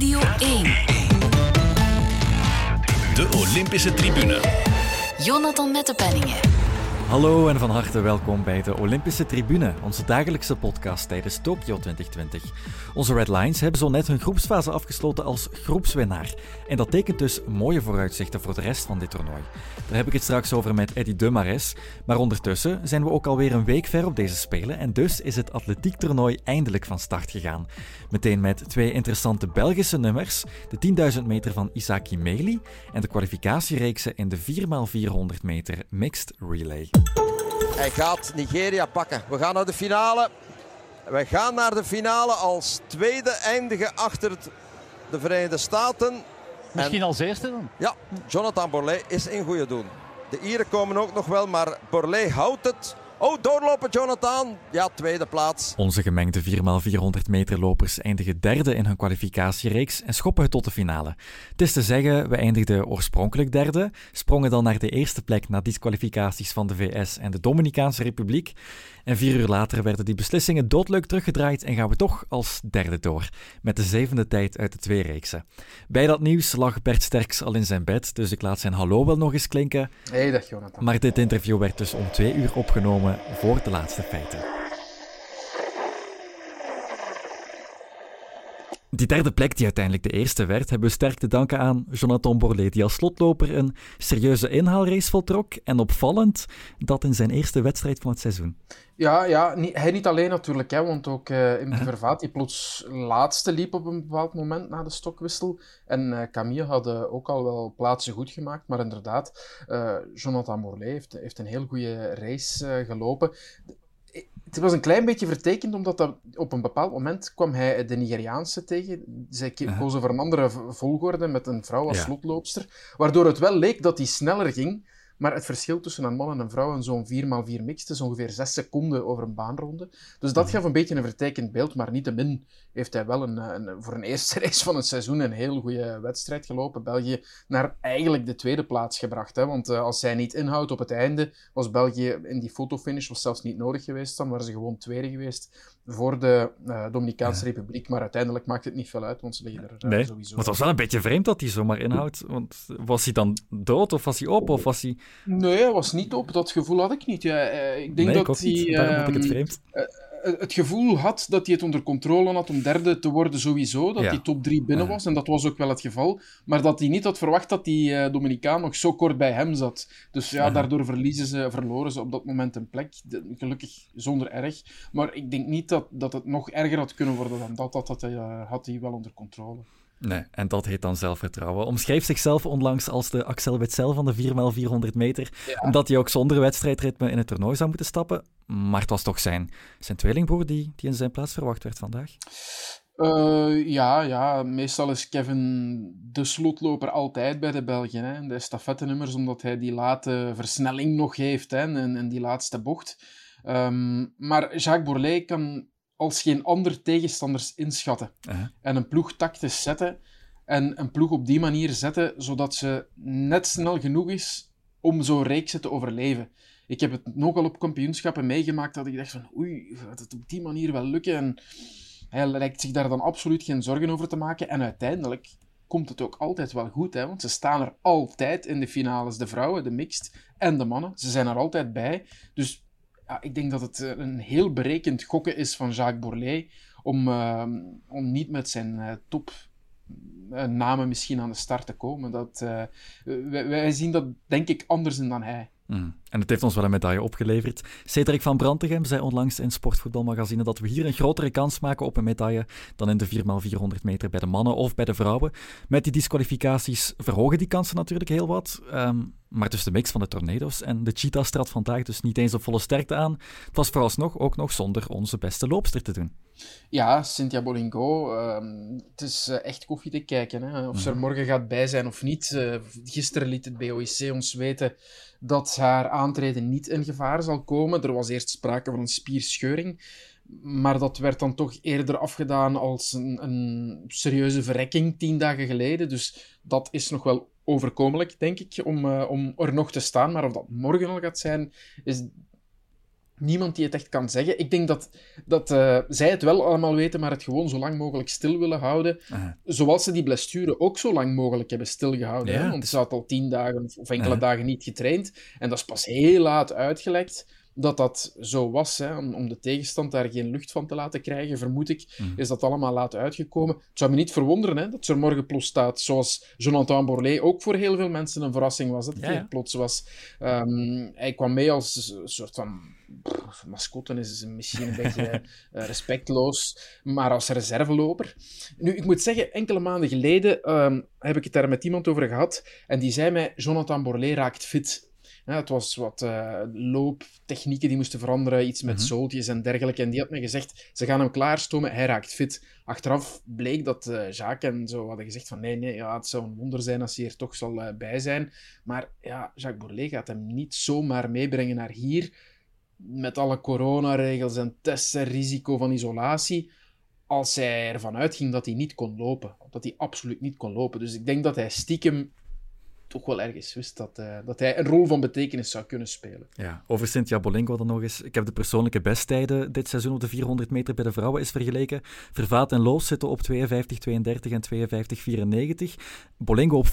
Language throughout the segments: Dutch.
Radio 1. De Olympische Tribune. Jonathan Mettepenningen. Hallo en van harte welkom bij de Olympische Tribune, onze dagelijkse podcast tijdens Tokio 2020. Onze Red Lions hebben zo net hun groepsfase afgesloten als groepswinnaar. En dat tekent dus mooie vooruitzichten voor de rest van dit toernooi. Daar heb ik het straks over met Eddy Demares. Maar ondertussen zijn we ook alweer een week ver op deze Spelen en dus is het atletiektoernooi eindelijk van start gegaan. Meteen met twee interessante Belgische nummers, de 10.000 meter van Isaki Meli en de kwalificatiereeksen in de 4x400 meter mixed relay. Hij gaat Nigeria pakken. We gaan naar de finale. We gaan naar de finale als tweede eindigen achter de Verenigde Staten. Misschien als eerste dan? Ja, Jonathan Borlée is in goede doen. De Ieren komen ook nog wel, maar Borlée houdt het. Oh, doorlopen Jonathan. Ja, tweede plaats. Onze gemengde 4x400 meter lopers eindigen derde in hun kwalificatiereeks en schoppen het tot de finale. Het is te zeggen, we eindigden oorspronkelijk derde, sprongen dan naar de eerste plek na disqualificaties van de VS en de Dominicaanse Republiek. En vier uur later werden die beslissingen doodleuk teruggedraaid en gaan we toch als derde door, met de zevende tijd uit de twee reeksen. Bij dat nieuws lag Bert Sterks al in zijn bed, dus ik laat zijn hallo wel nog eens klinken. Hey, dag Jonathan. Maar dit interview werd dus om twee uur opgenomen voor de laatste feiten. Die derde plek, die uiteindelijk de eerste werd, hebben we sterk te danken aan Jonathan Borlée, die als slotloper een serieuze inhaalrace voltrok. En opvallend, dat in zijn eerste wedstrijd van het seizoen. Ja, ja niet, hij niet alleen natuurlijk, hè, want ook uh, in Vervaat, die plots laatste liep op een bepaald moment na de stokwissel. En uh, Camille hadden ook al wel plaatsen goed gemaakt, maar inderdaad, uh, Jonathan Borlée heeft, heeft een heel goede race gelopen het was een klein beetje vertekend, omdat dat, op een bepaald moment kwam hij de Nigeriaanse tegen. Zij kozen voor een andere volgorde met een vrouw als slotloopster. Waardoor het wel leek dat hij sneller ging. Maar het verschil tussen een man en een vrouw en zo'n 4x4 mixed is ongeveer 6 seconden over een baanronde. Dus dat gaf een beetje een vertekend beeld, maar niettemin heeft hij wel een, een, voor een eerste race van het seizoen een heel goede wedstrijd gelopen. België naar eigenlijk de tweede plaats gebracht. Hè? Want uh, als zij niet inhoudt op het einde, was België in die fotofinish was zelfs niet nodig geweest. Dan waren ze gewoon tweede geweest voor de uh, Dominicaanse Republiek. Maar uiteindelijk maakt het niet veel uit, want ze liggen er uh, nee, sowieso. Maar het was wel een beetje vreemd dat hij zomaar inhoudt. Want was hij dan dood of was hij op? Of was hij... Nee, hij was niet op. Dat gevoel had ik niet. Ja, ik denk nee, dat hij... Niet. Daarom vond ik het vreemd. Uh, het gevoel had dat hij het onder controle had om derde te worden sowieso, dat Ja. hij top drie binnen was, en dat was ook wel het geval, maar dat hij niet had verwacht dat die uh, Dominicaan nog zo kort bij hem zat. Dus ja, daardoor verliezen ze, verloren ze op dat moment een plek, De- gelukkig zonder erg, maar ik denk niet dat, dat het nog erger had kunnen worden dan dat, dat, dat hij, uh, had hij wel onder controle. Nee, en dat heet dan zelfvertrouwen. Omschreef zichzelf onlangs als de Axel Witsel van de 4x400 meter, omdat hij ook zonder wedstrijdritme in het toernooi zou moeten stappen. Maar het was toch zijn, zijn tweelingbroer die, die in zijn plaats verwacht werd vandaag. Uh, ja, ja, meestal is Kevin de slotloper altijd bij de Belgen. Hè? De estafette-nummers, omdat hij die late versnelling nog heeft hè? En, en die laatste bocht. Um, maar Jacques Bourlet kan als geen ander tegenstanders inschatten. En een ploeg tactisch zetten. En een ploeg op die manier zetten, zodat ze net snel genoeg is om zo'n reeks te overleven. Ik heb het nogal op kampioenschappen meegemaakt dat ik dacht van oei, gaat het op die manier wel lukken? En hij lijkt zich daar dan absoluut geen zorgen over te maken. En uiteindelijk komt het ook altijd wel goed, hè? want ze staan er altijd in de finales. De vrouwen, de mixed en de mannen. Ze zijn er altijd bij. Dus ja, ik denk dat het eh, een heel berekend gokken is van Jacques Bourlet om, uh, om niet met zijn uh, top uh, namen misschien aan de start te komen. Dat, wij, zien dat, denk ik, anders dan hij. Mm. En het heeft ons wel een medaille opgeleverd. Cedric van Brantegem zei onlangs in Sportvoetbalmagazine dat we hier een grotere kans maken op een medaille dan in de 4x400 meter bij de mannen of bij de vrouwen. Met die disqualificaties verhogen die kansen natuurlijk heel wat. Um, maar tussen de mix van de tornado's en de cheetahs trad vandaag dus niet eens op volle sterkte aan. Het was vooralsnog ook nog zonder onze beste loopster te doen. Ja, Cynthia Bolingo. Um, het is uh, echt koffie te kijken. Hè? Of ze er morgen gaat bij zijn of niet. Uh, gisteren liet het BOIC ons weten dat haar aantreden niet in gevaar zal komen. Er was eerst sprake van een spierscheuring. Maar dat werd dan toch eerder afgedaan als een, een serieuze verrekking tien dagen geleden. Dus dat is nog wel overkomelijk, denk ik, om, uh, om er nog te staan. Maar of dat morgen al gaat zijn, is niemand die het echt kan zeggen. Ik denk dat, dat uh, zij het wel allemaal weten, maar het gewoon zo lang mogelijk stil willen houden. Aha. Zoals ze die blessure ook zo lang mogelijk hebben stilgehouden. Ja, hè? Want ze had al tien dagen of enkele dagen niet getraind. En dat is pas heel laat uitgelekt dat dat zo was, hè, om, om, de tegenstand daar geen lucht van te laten krijgen, vermoed ik, mhm. is dat allemaal laat uitgekomen. Het zou me niet verwonderen hè, dat ze er morgen plots staat, zoals Jonathan Borlée ook voor heel veel mensen een verrassing was, dat hij ja, plots was. Um, hij kwam mee als een soort van pff, mascotte, is misschien een beetje uh, respectloos, maar als reserveloper. Nu, ik moet zeggen, enkele maanden geleden um, heb ik het daar met iemand over gehad, en die zei mij, Jonathan Borlée raakt fit. Ja, het was wat uh, looptechnieken die moesten veranderen, iets met mm zooltjes en dergelijke. En die had me gezegd, ze gaan hem klaarstomen, hij raakt fit. Achteraf bleek dat uh, Jacques en zo hadden gezegd van nee, nee, ja, het zou een wonder zijn als hij er toch zal uh, bij zijn. Maar ja, Jacques Bourlet gaat hem niet zomaar meebrengen naar hier, met alle coronaregels en tests en risico van isolatie, als hij ervan uitging dat hij niet kon lopen. Dat hij absoluut niet kon lopen. Dus ik denk dat hij stiekem toch wel ergens wist dat, uh, dat hij een rol van betekenis zou kunnen spelen. Ja, over Cynthia Bolingo dan nog eens. Ik heb de persoonlijke besttijden dit seizoen op de 400 meter bij de vrouwen eens vergeleken. Vervaat en Loos zitten op 52-32 en 52-94. Bolingo op 50-29.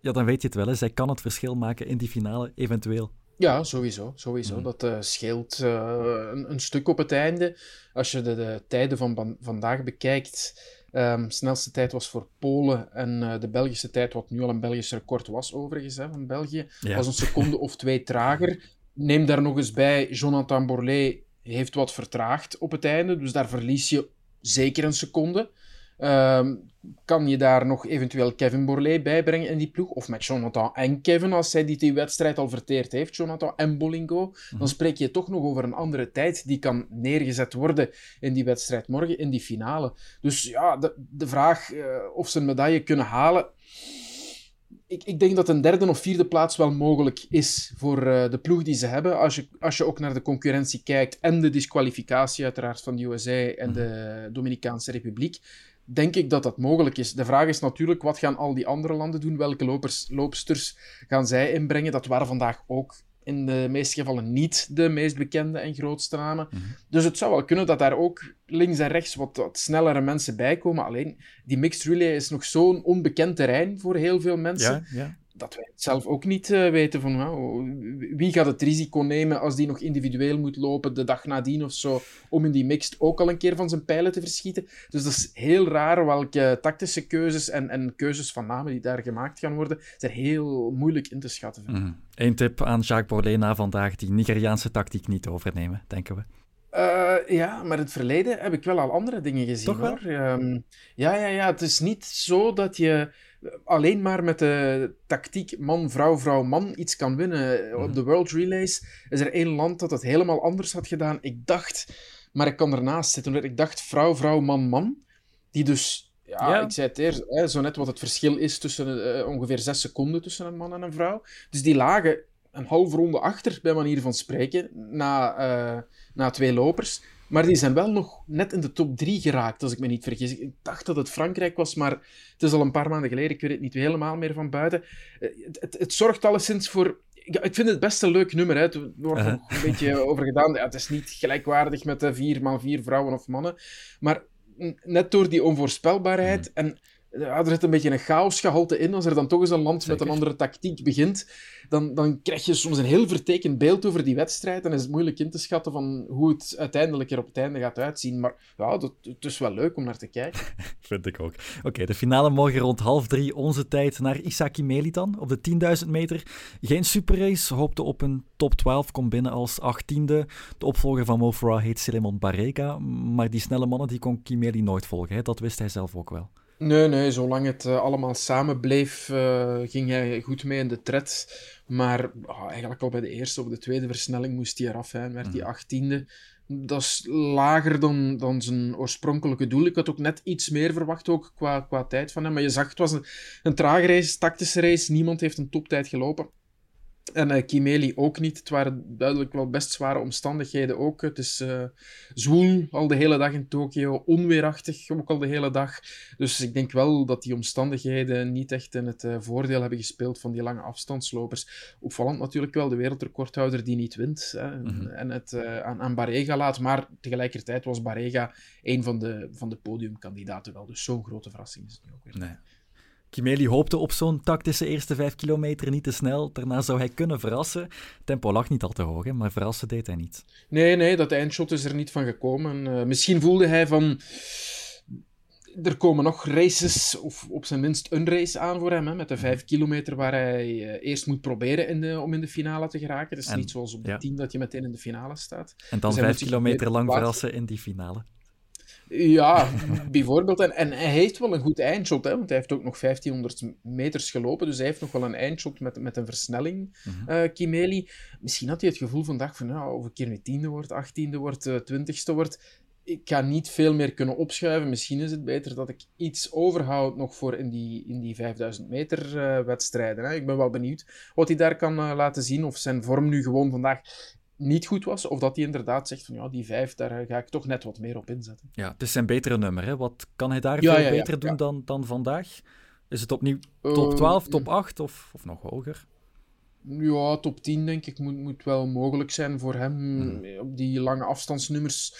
Ja, dan weet je het wel. Hè. Zij kan het verschil maken in die finale, eventueel. Ja, sowieso. sowieso. Mm. Dat uh, scheelt uh, een, een, stuk op het einde. Als je de, de tijden van vandaag bekijkt, Um, snelste tijd was voor Polen en uh, de Belgische tijd, wat nu al een Belgisch record was overigens, hè, van België, was een seconde of twee trager. Neem daar nog eens bij, Jonathan Borlée heeft wat vertraagd op het einde, dus daar verlies je zeker een seconde. Um, kan je daar nog eventueel Kevin Borlée bij brengen in die ploeg? Of met Jonathan en Kevin, als zij die, die wedstrijd al verteerd heeft, Jonathan en Bolingo. Dan mhm. spreek je toch nog over een andere tijd die kan neergezet worden in die wedstrijd morgen, in die finale. Dus ja, de, de vraag uh, of ze een medaille kunnen halen. Ik, ik, denk dat een derde of vierde plaats wel mogelijk is voor uh, de ploeg die ze hebben. Als je, als je ook naar de concurrentie kijkt en de disqualificatie uiteraard van de USA en de mhm. Dominicaanse Republiek denk ik dat dat mogelijk is. De vraag is natuurlijk, wat gaan al die andere landen doen? Welke lopers, loopsters gaan zij inbrengen? Dat waren vandaag ook in de meeste gevallen niet de meest bekende en grootste namen. Mhm. Dus het zou wel kunnen dat daar ook links en rechts wat, wat snellere mensen bij komen. Alleen, die mixed relay is nog zo'n onbekend terrein voor heel veel mensen. Ja, ja dat wij het zelf ook niet uh, weten van wie gaat het risico nemen als die nog individueel moet lopen de dag nadien of zo, om in die mixed ook al een keer van zijn pijlen te verschieten. Dus dat is heel raar welke tactische keuzes en, en keuzes van namen die daar gemaakt gaan worden, zijn heel moeilijk in te schatten. Mm. Eén tip aan Jacques Bordet na vandaag, die Nigeriaanse tactiek niet overnemen, denken we. Uh, ja, maar in het verleden heb ik wel al andere dingen gezien. Toch hoor. Um, ja, ja, ja, het is niet zo dat je alleen maar met de tactiek man, vrouw, vrouw, man iets kan winnen. Op mhm. de World Relays is er één land dat het helemaal anders had gedaan. Ik dacht, maar ik kan ernaast zitten, ik dacht vrouw, vrouw, man, man. Die dus, ja, ik zei het eerst, hè, zo net wat het verschil is tussen uh, ongeveer zes seconden tussen een man en een vrouw. Dus die lagen een halve ronde achter, bij manier van spreken, na, uh, na twee lopers. Maar die zijn wel nog net in de top 3 geraakt, als ik me niet vergis. Ik dacht dat het Frankrijk was, maar het is al een paar maanden geleden. Ik weet het niet helemaal meer van buiten. Eh, het, het, het zorgt alleszins voor ik vind het best een leuk nummer. Hè. Er wordt uh nog een beetje over gedaan. Ja, het is niet gelijkwaardig met de vier maal vier vrouwen of mannen. Maar net door die onvoorspelbaarheid mhm. en ja, er zit een beetje een chaosgehalte in. Als er dan toch eens een land met een andere tactiek begint, dan, dan krijg je soms een heel vertekend beeld over die wedstrijd. En is het moeilijk in te schatten van hoe het uiteindelijk er op het einde gaat uitzien. Maar ja, dat, het is wel leuk om naar te kijken. Vind ik ook. Oké, de finale morgen rond half drie onze tijd naar Isaki Melitan op de 10.000 meter. Geen superrace, hoopte op een top 12, komt binnen als achttiende. De opvolger van Mo Farah heet Selemon Barrega, maar die snelle mannen die kon Kimeli nooit volgen. Hè? Dat wist hij zelf ook wel. Nee, nee, zolang het uh, allemaal samen bleef, uh, ging hij goed mee in de tred. Maar oh, eigenlijk al bij de eerste of de tweede versnelling moest hij eraf. Hè, werd hij mhm. achttiende. Dat is lager dan, dan zijn oorspronkelijke doel. Ik had ook net iets meer verwacht, ook qua, qua tijd van hem. Maar je zag, het was een, een trage race, tactische race. Niemand heeft een toptijd gelopen. En uh, Kimeli ook niet. Het waren duidelijk wel best zware omstandigheden ook. Het is uh, zwoel al de hele dag in Tokio, onweerachtig ook al de hele dag. Dus ik denk wel dat die omstandigheden niet echt in het uh, voordeel hebben gespeeld van die lange afstandslopers. Opvallend natuurlijk wel de wereldrecordhouder die niet wint hè, mm -hmm. en het aan, aan, Barrega laat. Maar tegelijkertijd was Barrega een van de, van de podiumkandidaten wel. Dus zo'n grote verrassing is het nu ook weer. Nee. Kimeli hoopte op zo'n tactische eerste vijf kilometer niet te snel. Daarna zou hij kunnen verrassen. Tempo lag niet al te hoog, hè, maar verrassen deed hij niet. Nee, nee, dat eindshot is er niet van gekomen. Uh, misschien voelde hij van... Er komen nog races, of op zijn minst een race aan voor hem, hè, met de vijf kilometer waar hij uh, eerst moet proberen in de, om in de finale te geraken. Het is en, niet zoals op de ja. tien dat je meteen in de finale staat. En dan dus vijf kilometer lang verrassen in die finale. Ja, bijvoorbeeld. En, en hij heeft wel een goed eindshot, hè, want hij heeft ook nog 1500 meters gelopen. Dus hij heeft nog wel een eindshot met, met een versnelling, mm-hmm. uh, Kimeli. Misschien had hij het gevoel vandaag van, nou, of ik keer nu tiende wordt, achttiende wordt, uh, twintigste wordt. Ik ga niet veel meer kunnen opschuiven. Misschien is het beter dat ik iets overhoud nog voor in die, in die 5000 meter uh, wedstrijden. Hè. Ik ben wel benieuwd wat hij daar kan laten zien. Of zijn vorm nu gewoon vandaag niet goed was, of dat hij inderdaad zegt van ja, die vijf, daar ga ik toch net wat meer op inzetten. Ja, het is zijn betere nummer. Hè? Wat kan hij daar ja, veel ja, beter ja, doen Dan, dan vandaag? Is het opnieuw top 12, uh, top 8 of, of nog hoger? Ja, top 10 denk ik moet, moet wel mogelijk zijn voor hem. Hmm. Op die lange afstandsnummers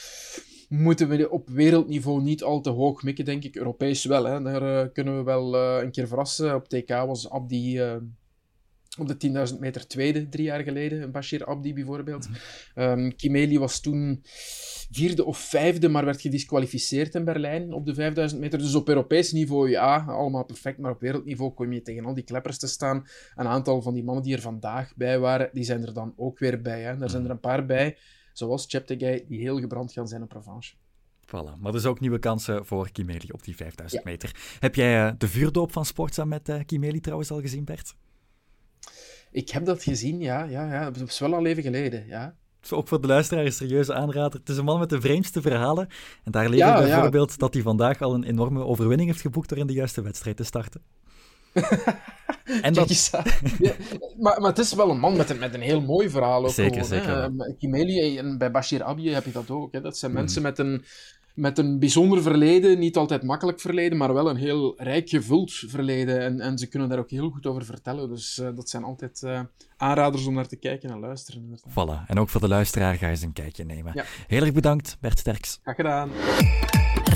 moeten we op wereldniveau niet al te hoog mikken, denk ik. Europees wel, hè. daar uh, kunnen we wel uh, een keer verrassen. Op TK was Abdi op de 10.000 meter tweede, drie jaar geleden. Bashir Abdi bijvoorbeeld. Um, Kimeli was toen vierde of vijfde, maar werd gedisqualificeerd in Berlijn op de 5000 meter. Dus op Europees niveau, ja, allemaal perfect. Maar op wereldniveau kom je tegen al die kleppers te staan. Een aantal van die mannen die er vandaag bij waren, die zijn er dan ook weer bij. Hè. Daar zijn er een paar bij, zoals Cheptegei, die heel gebrand gaan zijn op revanche. Voilà, maar dus ook nieuwe kansen voor Kimeli op die 5000 ja. meter. Heb jij uh, de vuurdoop van Sportza met uh, Kimeli trouwens al gezien, Bert? Ik heb dat gezien, ja. ja, ja. Het is wel al even geleden, ja. Ook voor de luisteraar een serieuze aanrader. Het is een man met de vreemdste verhalen. En daar ja, bijvoorbeeld ja. dat hij vandaag al een enorme overwinning heeft geboekt door in de juiste wedstrijd te starten. en dat... ja, maar, maar het is wel een man met een, met een heel mooi verhaal. Ook zeker, gewoon, zeker. Kimeli en bij Bashir Abi heb je dat ook. Hè. Dat zijn mm. mensen met een, met een bijzonder verleden, niet altijd makkelijk verleden, maar wel een heel rijk gevuld verleden. En, en ze kunnen daar ook heel goed over vertellen. Dus uh, dat zijn altijd uh, aanraders om naar te kijken en luisteren. Inderdaad. Voilà. En ook voor de luisteraar ga je eens een kijkje nemen. Ja. Heel erg bedankt, Bert Sterks. Graag gedaan.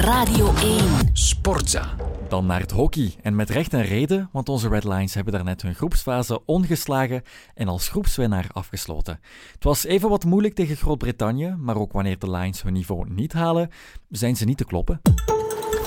Radio 1. Sportza. Dan naar het hockey. En met recht en reden, want onze Red Lions hebben daarnet hun groepsfase ongeslagen en als groepswinnaar afgesloten. Het was even wat moeilijk tegen Groot-Brittannië, maar ook wanneer de Lions hun niveau niet halen, zijn ze niet te kloppen.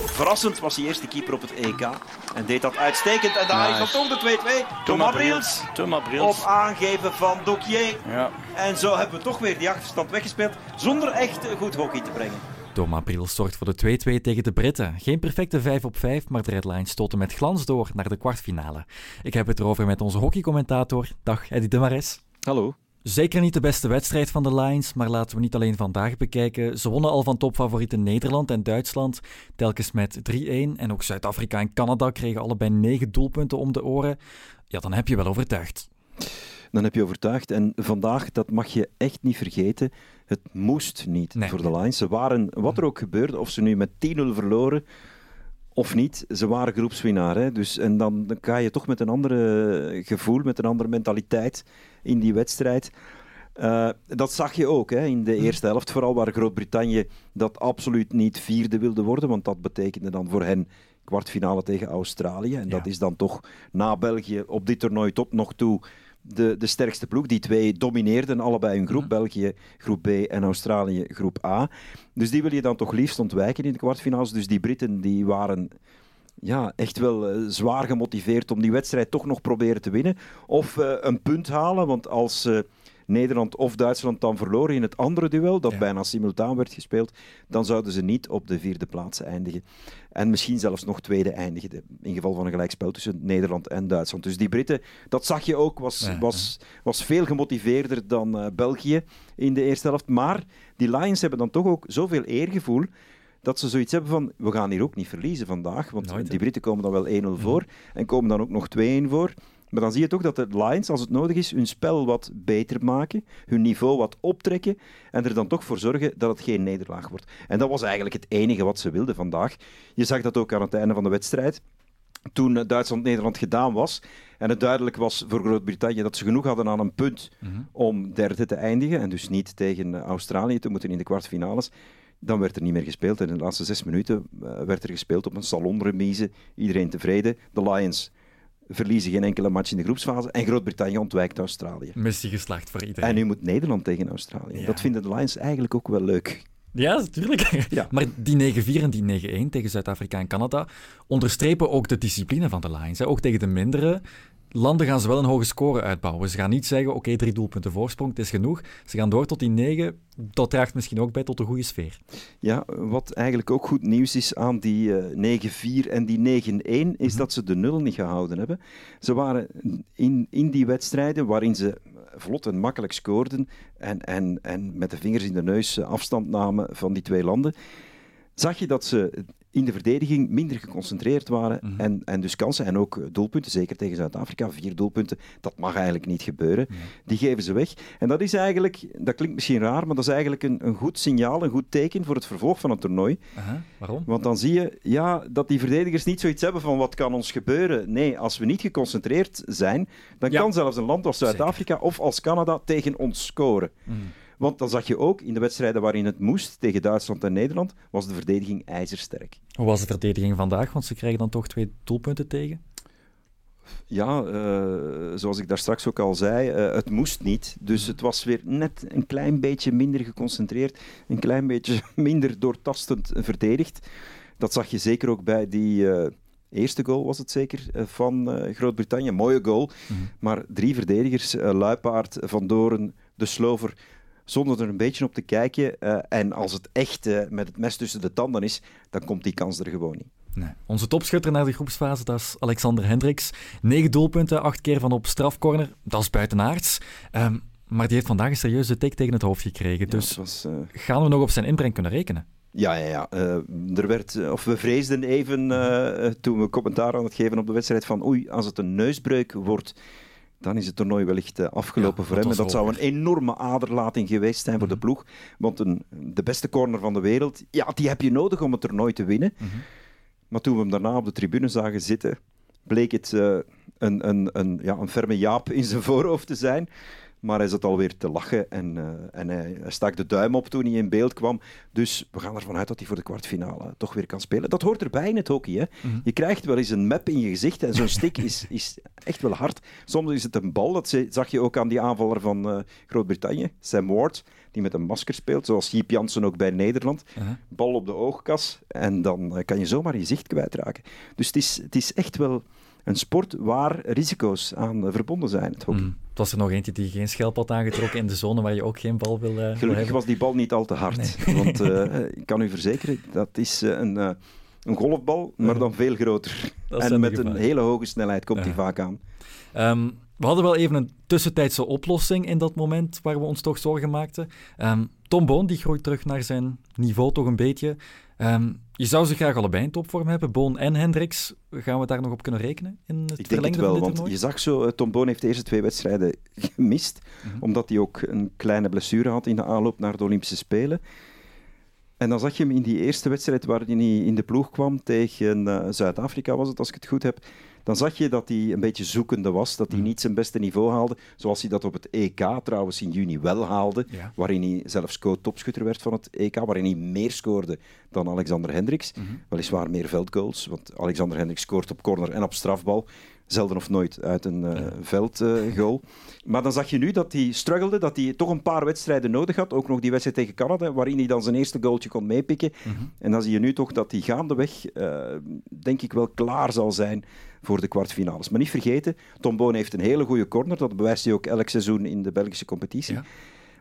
Verrassend was hij eerste keeper op het EK en deed dat uitstekend. En daar nice. komt de 2-2. Thomas Briels. Thomas Briels. Op aangeven van Dokier. Ja. En zo hebben we toch weer die achterstand weggespeeld zonder echt goed hockey te brengen. Thomas Briels zorgt voor de 2-2 tegen de Britten. Geen perfecte 5 op 5, maar de Red Lions stoten met glans door naar de kwartfinale. Ik heb het erover met onze hockeycommentator. Dag Eddie de Mares. Hallo. Zeker niet de beste wedstrijd van de Lions, maar laten we niet alleen vandaag bekijken. Ze wonnen al van topfavorieten Nederland en Duitsland, telkens met 3-1. En ook Zuid-Afrika en Canada kregen allebei 9 doelpunten om de oren. Ja, dan heb je wel overtuigd. Dan heb je overtuigd. En vandaag, dat mag je echt niet vergeten, het moest niet nee. voor de Lions. Ze waren, wat er ook gebeurde, of ze nu met 10-0 verloren of niet, ze waren groepswinnaar. Hè? Dus, en dan, dan ga je toch met een ander gevoel, met een andere mentaliteit in die wedstrijd. Uh, dat zag je ook hè, in de eerste helft, vooral waar Groot-Brittannië dat absoluut niet vierde wilde worden, want dat betekende dan voor hen kwartfinale tegen Australië. En ja. dat is dan toch na België op dit toernooi tot nog toe de, de sterkste ploeg. Die twee domineerden allebei hun groep. België groep B en Australië groep A. Dus die wil je dan toch liefst ontwijken in de kwartfinales. Dus die Britten die waren ja, echt wel uh, zwaar gemotiveerd om die wedstrijd toch nog proberen te winnen. Of uh, een punt halen, want als... Uh, Nederland of Duitsland dan verloren in het andere duel, dat ja. bijna simultaan werd gespeeld, dan zouden ze niet op de vierde plaats eindigen. En misschien zelfs nog tweede eindigen, in geval van een gelijkspel tussen Nederland en Duitsland. Dus die Britten, dat zag je ook, was, ja, was, was veel gemotiveerder dan uh, België in de eerste helft. Maar die Lions hebben dan toch ook zoveel eergevoel dat ze zoiets hebben van, we gaan hier ook niet verliezen vandaag, want Nooit, die Britten komen dan wel 1-0 voor en komen dan ook nog 2-1 voor. Maar dan zie je toch dat de Lions, als het nodig is, hun spel wat beter maken, hun niveau wat optrekken en er dan toch voor zorgen dat het geen nederlaag wordt. En dat was eigenlijk het enige wat ze wilden vandaag. Je zag dat ook aan het einde van de wedstrijd toen Duitsland-Nederland gedaan was en het duidelijk was voor Groot-Brittannië dat ze genoeg hadden aan een punt mhm. om derde te eindigen en dus niet tegen Australië te moeten in de kwartfinales, dan werd er niet meer gespeeld. En in de laatste zes minuten eh, werd er gespeeld op een salonremise. Iedereen tevreden. De Lions verliezen geen enkele match in de groepsfase. En Groot-Brittannië ontwijkt Australië. Missie geslacht voor iedereen. En nu moet Nederland tegen Australië. Dat vinden de Lions eigenlijk ook wel leuk. Ja, natuurlijk. Ja. Maar die 9-4 en die 9-1 tegen Zuid-Afrika en Canada onderstrepen ook de discipline van de Lions. Ook tegen de mindere landen gaan ze wel een hoge score uitbouwen. Ze gaan niet zeggen, oké, drie doelpunten voorsprong, het is genoeg. Ze gaan door tot die negen. Dat draagt misschien ook bij tot een goede sfeer. Ja, wat eigenlijk ook goed nieuws is aan die uh, eh, 9-4 en die 9-1, is mhm. dat ze de nul niet gehouden hebben. Ze waren in, in die wedstrijden waarin ze vlot en makkelijk scoorden en, en, en met de vingers in de neus afstand namen van die twee landen, zag je dat ze in de verdediging minder geconcentreerd waren mhm. en, en dus kansen en ook doelpunten, zeker tegen Zuid-Afrika, vier doelpunten, dat mag eigenlijk niet gebeuren. Die geven ze weg. En dat is eigenlijk, dat klinkt misschien raar, maar dat is eigenlijk een, een goed signaal, een goed teken voor het vervolg van het toernooi. Waarom? Want dan zie je ja, dat die verdedigers niet zoiets hebben van wat kan ons gebeuren. Nee, als we niet geconcentreerd zijn, dan kan zelfs een land als Zuid-Afrika of als Canada tegen ons scoren. Mhm. Want dan zag je ook in de wedstrijden waarin het moest, tegen Duitsland en Nederland, was de verdediging ijzersterk. Hoe was de verdediging vandaag? Want ze krijgen dan toch twee doelpunten tegen? Ja, uh, zoals ik daar straks ook al zei, uh, het moest niet. Dus het was weer net een klein beetje minder geconcentreerd, een klein beetje minder doortastend verdedigd. Dat zag je zeker ook bij die uh, eerste goal, was het zeker, van Groot-Brittannië. Mooie goal. Mm -hmm. Maar drie verdedigers, Luipaard, Van Doren, De Slover zonder er een beetje op te kijken. Uh, en als het echt uh, met het mes tussen de tanden is, dan komt die kans er gewoon niet. Nee. Onze topschutter naar de groepsfase, dat is Alexander Hendricks. Negen doelpunten, acht keer van op strafcorner. Dat is buitenaards. Um, maar die heeft vandaag een serieuze tik tegen het hoofd gekregen. dus was, uh... gaan we nog op zijn inbreng kunnen rekenen? Ja, ja, ja. er werd, of we vreesden even toen we commentaar aan het geven op de wedstrijd van oei, als het een neusbreuk wordt, dan is het toernooi wellicht eh, afgelopen voor hem. En dat zou een enorme aderlating geweest zijn voor de mhm. ploeg. Want een, de beste corner van de wereld, ja, die heb je nodig om het toernooi te winnen. Mhm. Maar toen we hem daarna op de tribune zagen zitten, bleek het uh, een, een, een, ja, een ferme jaap in zijn voorhoofd te zijn. Maar hij zat alweer te lachen en, uh, en hij, stak de duim op toen hij in beeld kwam. Dus we gaan ervan uit dat hij voor de kwartfinale toch weer kan spelen. Dat hoort erbij in het hockey. Hè? Mhm. Je krijgt wel eens een map in je gezicht en zo'n stick is, is echt wel hard. Soms is het een bal, dat zag je ook aan die aanvaller van uh, Groot-Brittannië, Sam Ward, die met een masker speelt, zoals Jiep Jansen ook bij Nederland. Uh-huh. Bal op de oogkas en dan uh, kan je zomaar je zicht kwijtraken. Dus het is, het is echt wel een sport waar risico's aan verbonden zijn. Het hockey. Mm. was er nog eentje die geen schelp had aangetrokken in de zone waar je ook geen bal wil, uh, Gelukkig was die bal niet al te hard. Want uh, ik kan u verzekeren, dat is uh, een, een golfbal, maar dan veel groter. En met een hele hoge snelheid komt die vaak aan. Um, we hadden wel even een tussentijdse oplossing in dat moment waar we ons toch zorgen maakten. Um, Tom Boon die groeit terug naar zijn niveau toch een beetje. Um, je zou ze graag allebei in topvorm hebben, Boon en Hendricks. Gaan we daar nog op kunnen rekenen in het Ik denk het wel, want je zag zo, eh, Tom Boon heeft de eerste twee wedstrijden gemist, mhm. omdat hij ook een kleine blessure had in de aanloop naar de Olympische Spelen. En dan zag je hem in die eerste wedstrijd waarin hij in de ploeg kwam tegen uh, Zuid-Afrika, was het als ik het goed heb dan zag je dat hij een beetje zoekende was, dat hij mm. niet zijn beste niveau haalde, zoals hij dat op het EK trouwens in juni wel haalde, waarin hij zelfs co-topschutter werd van het EK, waarin hij meer scoorde dan Alexander Hendricks. Mm -hmm. Weliswaar meer veldgoals, want Alexander Hendricks scoort op corner en op strafbal zelden of nooit uit een uh, veldgoal. maar dan zag je nu dat hij struggelde, dat hij toch een paar wedstrijden nodig had. Ook nog die wedstrijd tegen Canada, waarin hij dan zijn eerste goaltje kon meepikken. Mhm. En dan zie je nu toch dat hij gaandeweg, uh, denk ik wel, klaar zal zijn voor de kwartfinales. Maar niet vergeten, Tom Boon heeft een hele goede corner. Dat bewijst hij ook elk seizoen in de Belgische competitie.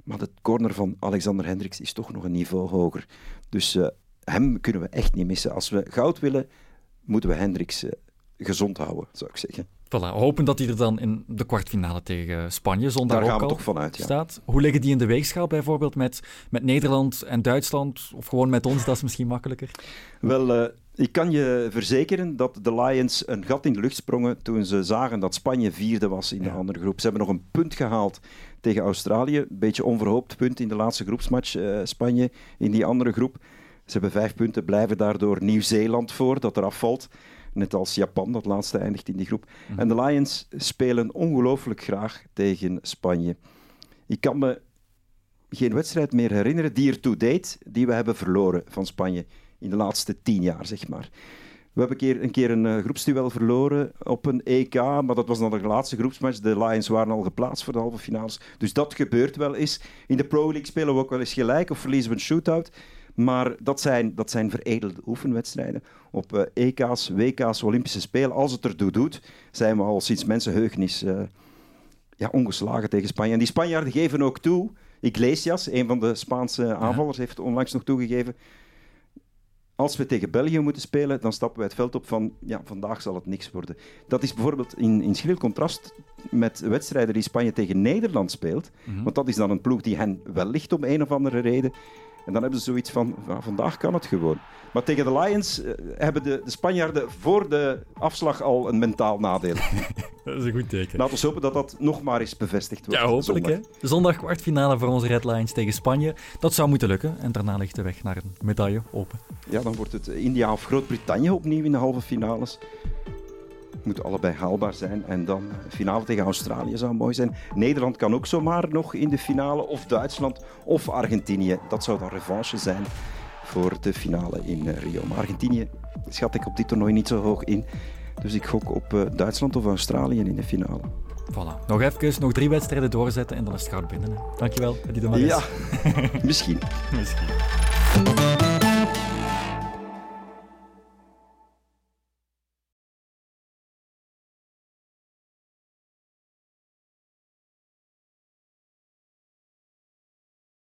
Maar de corner van Alexander Hendricks is toch nog een niveau hoger. Dus hem kunnen we echt niet missen. Als we goud willen, moeten we Hendricks gezond houden, zou ik zeggen. Voilà, hopen dat hij er dan in de kwartfinale tegen Spanje zondag Daar gaan we toch vanuit, ja. staat. Hoe liggen die in de weegschaal bijvoorbeeld met, met Nederland en Duitsland? Of gewoon met ons, dat is misschien makkelijker? Wel, uh, Ik kan je verzekeren dat de Lions een gat in de lucht sprongen toen ze zagen dat Spanje vierde was in de andere groep. Ze hebben nog een punt gehaald tegen Australië. Een beetje onverhoopt punt in de laatste groepsmatch, uh, Spanje in die andere groep. Ze hebben vijf punten, blijven daardoor Nieuw-Zeeland voor, dat eraf valt. Net als Japan, dat laatste eindigt in die groep. Mhm. En de Lions spelen ongelooflijk graag tegen Spanje. Ik kan me geen wedstrijd meer herinneren die ertoe deed die we hebben verloren van Spanje in de laatste tien jaar, zeg maar. We hebben een keer een, keer een uh, groepsduel verloren op een EK, maar dat was dan de laatste groepsmatch. De Lions waren al geplaatst voor de halve finales. Dus dat gebeurt wel eens. In de Pro League spelen we ook wel eens gelijk of verliezen we een shootout. Maar dat zijn, dat zijn veredelde oefenwedstrijden. Op EK's, WK's, Olympische Spelen, als het ertoe doet, zijn we al sinds mensenheugenis uh, ja, ongeslagen tegen Spanje. En die Spanjaarden geven ook toe. Iglesias, een van de Spaanse aanvallers, heeft onlangs nog toegegeven als we tegen België moeten spelen, dan stappen wij het veld op van ja, vandaag zal het niks worden. Dat is bijvoorbeeld in, in schril contrast met wedstrijden die Spanje tegen Nederland speelt. Mhm. Want dat is dan een ploeg die hen wel ligt om een of andere reden. En dan hebben ze zoiets van, vandaag kan het gewoon. Maar tegen de Lions uh, hebben de, de, Spanjaarden voor de afslag al een mentaal nadeel. dat is een goed teken. Laten we hopen dat dat nog maar eens bevestigd wordt. Ja, hopelijk. Zondag. Hè? Zondag kwartfinale voor onze Red Lions tegen Spanje. Dat zou moeten lukken. En daarna ligt de weg naar een medaille open. Ja, dan wordt het India of Groot-Brittannië opnieuw in de halve finales moet allebei haalbaar zijn. En dan finale tegen Australië zou mooi zijn. Nederland kan ook zomaar nog in de finale. Of Duitsland of Argentinië. Dat zou dan revanche zijn voor de finale in eh, Rio. Maar Argentinië schat ik op dit toernooi niet zo hoog in. Dus ik gok op eh, Duitsland of Australië in de finale. Voilà. Nog even, nog drie wedstrijden doorzetten en dan is het goud binnen. Hè. Dankjewel, Eddie de Ja, misschien. misschien.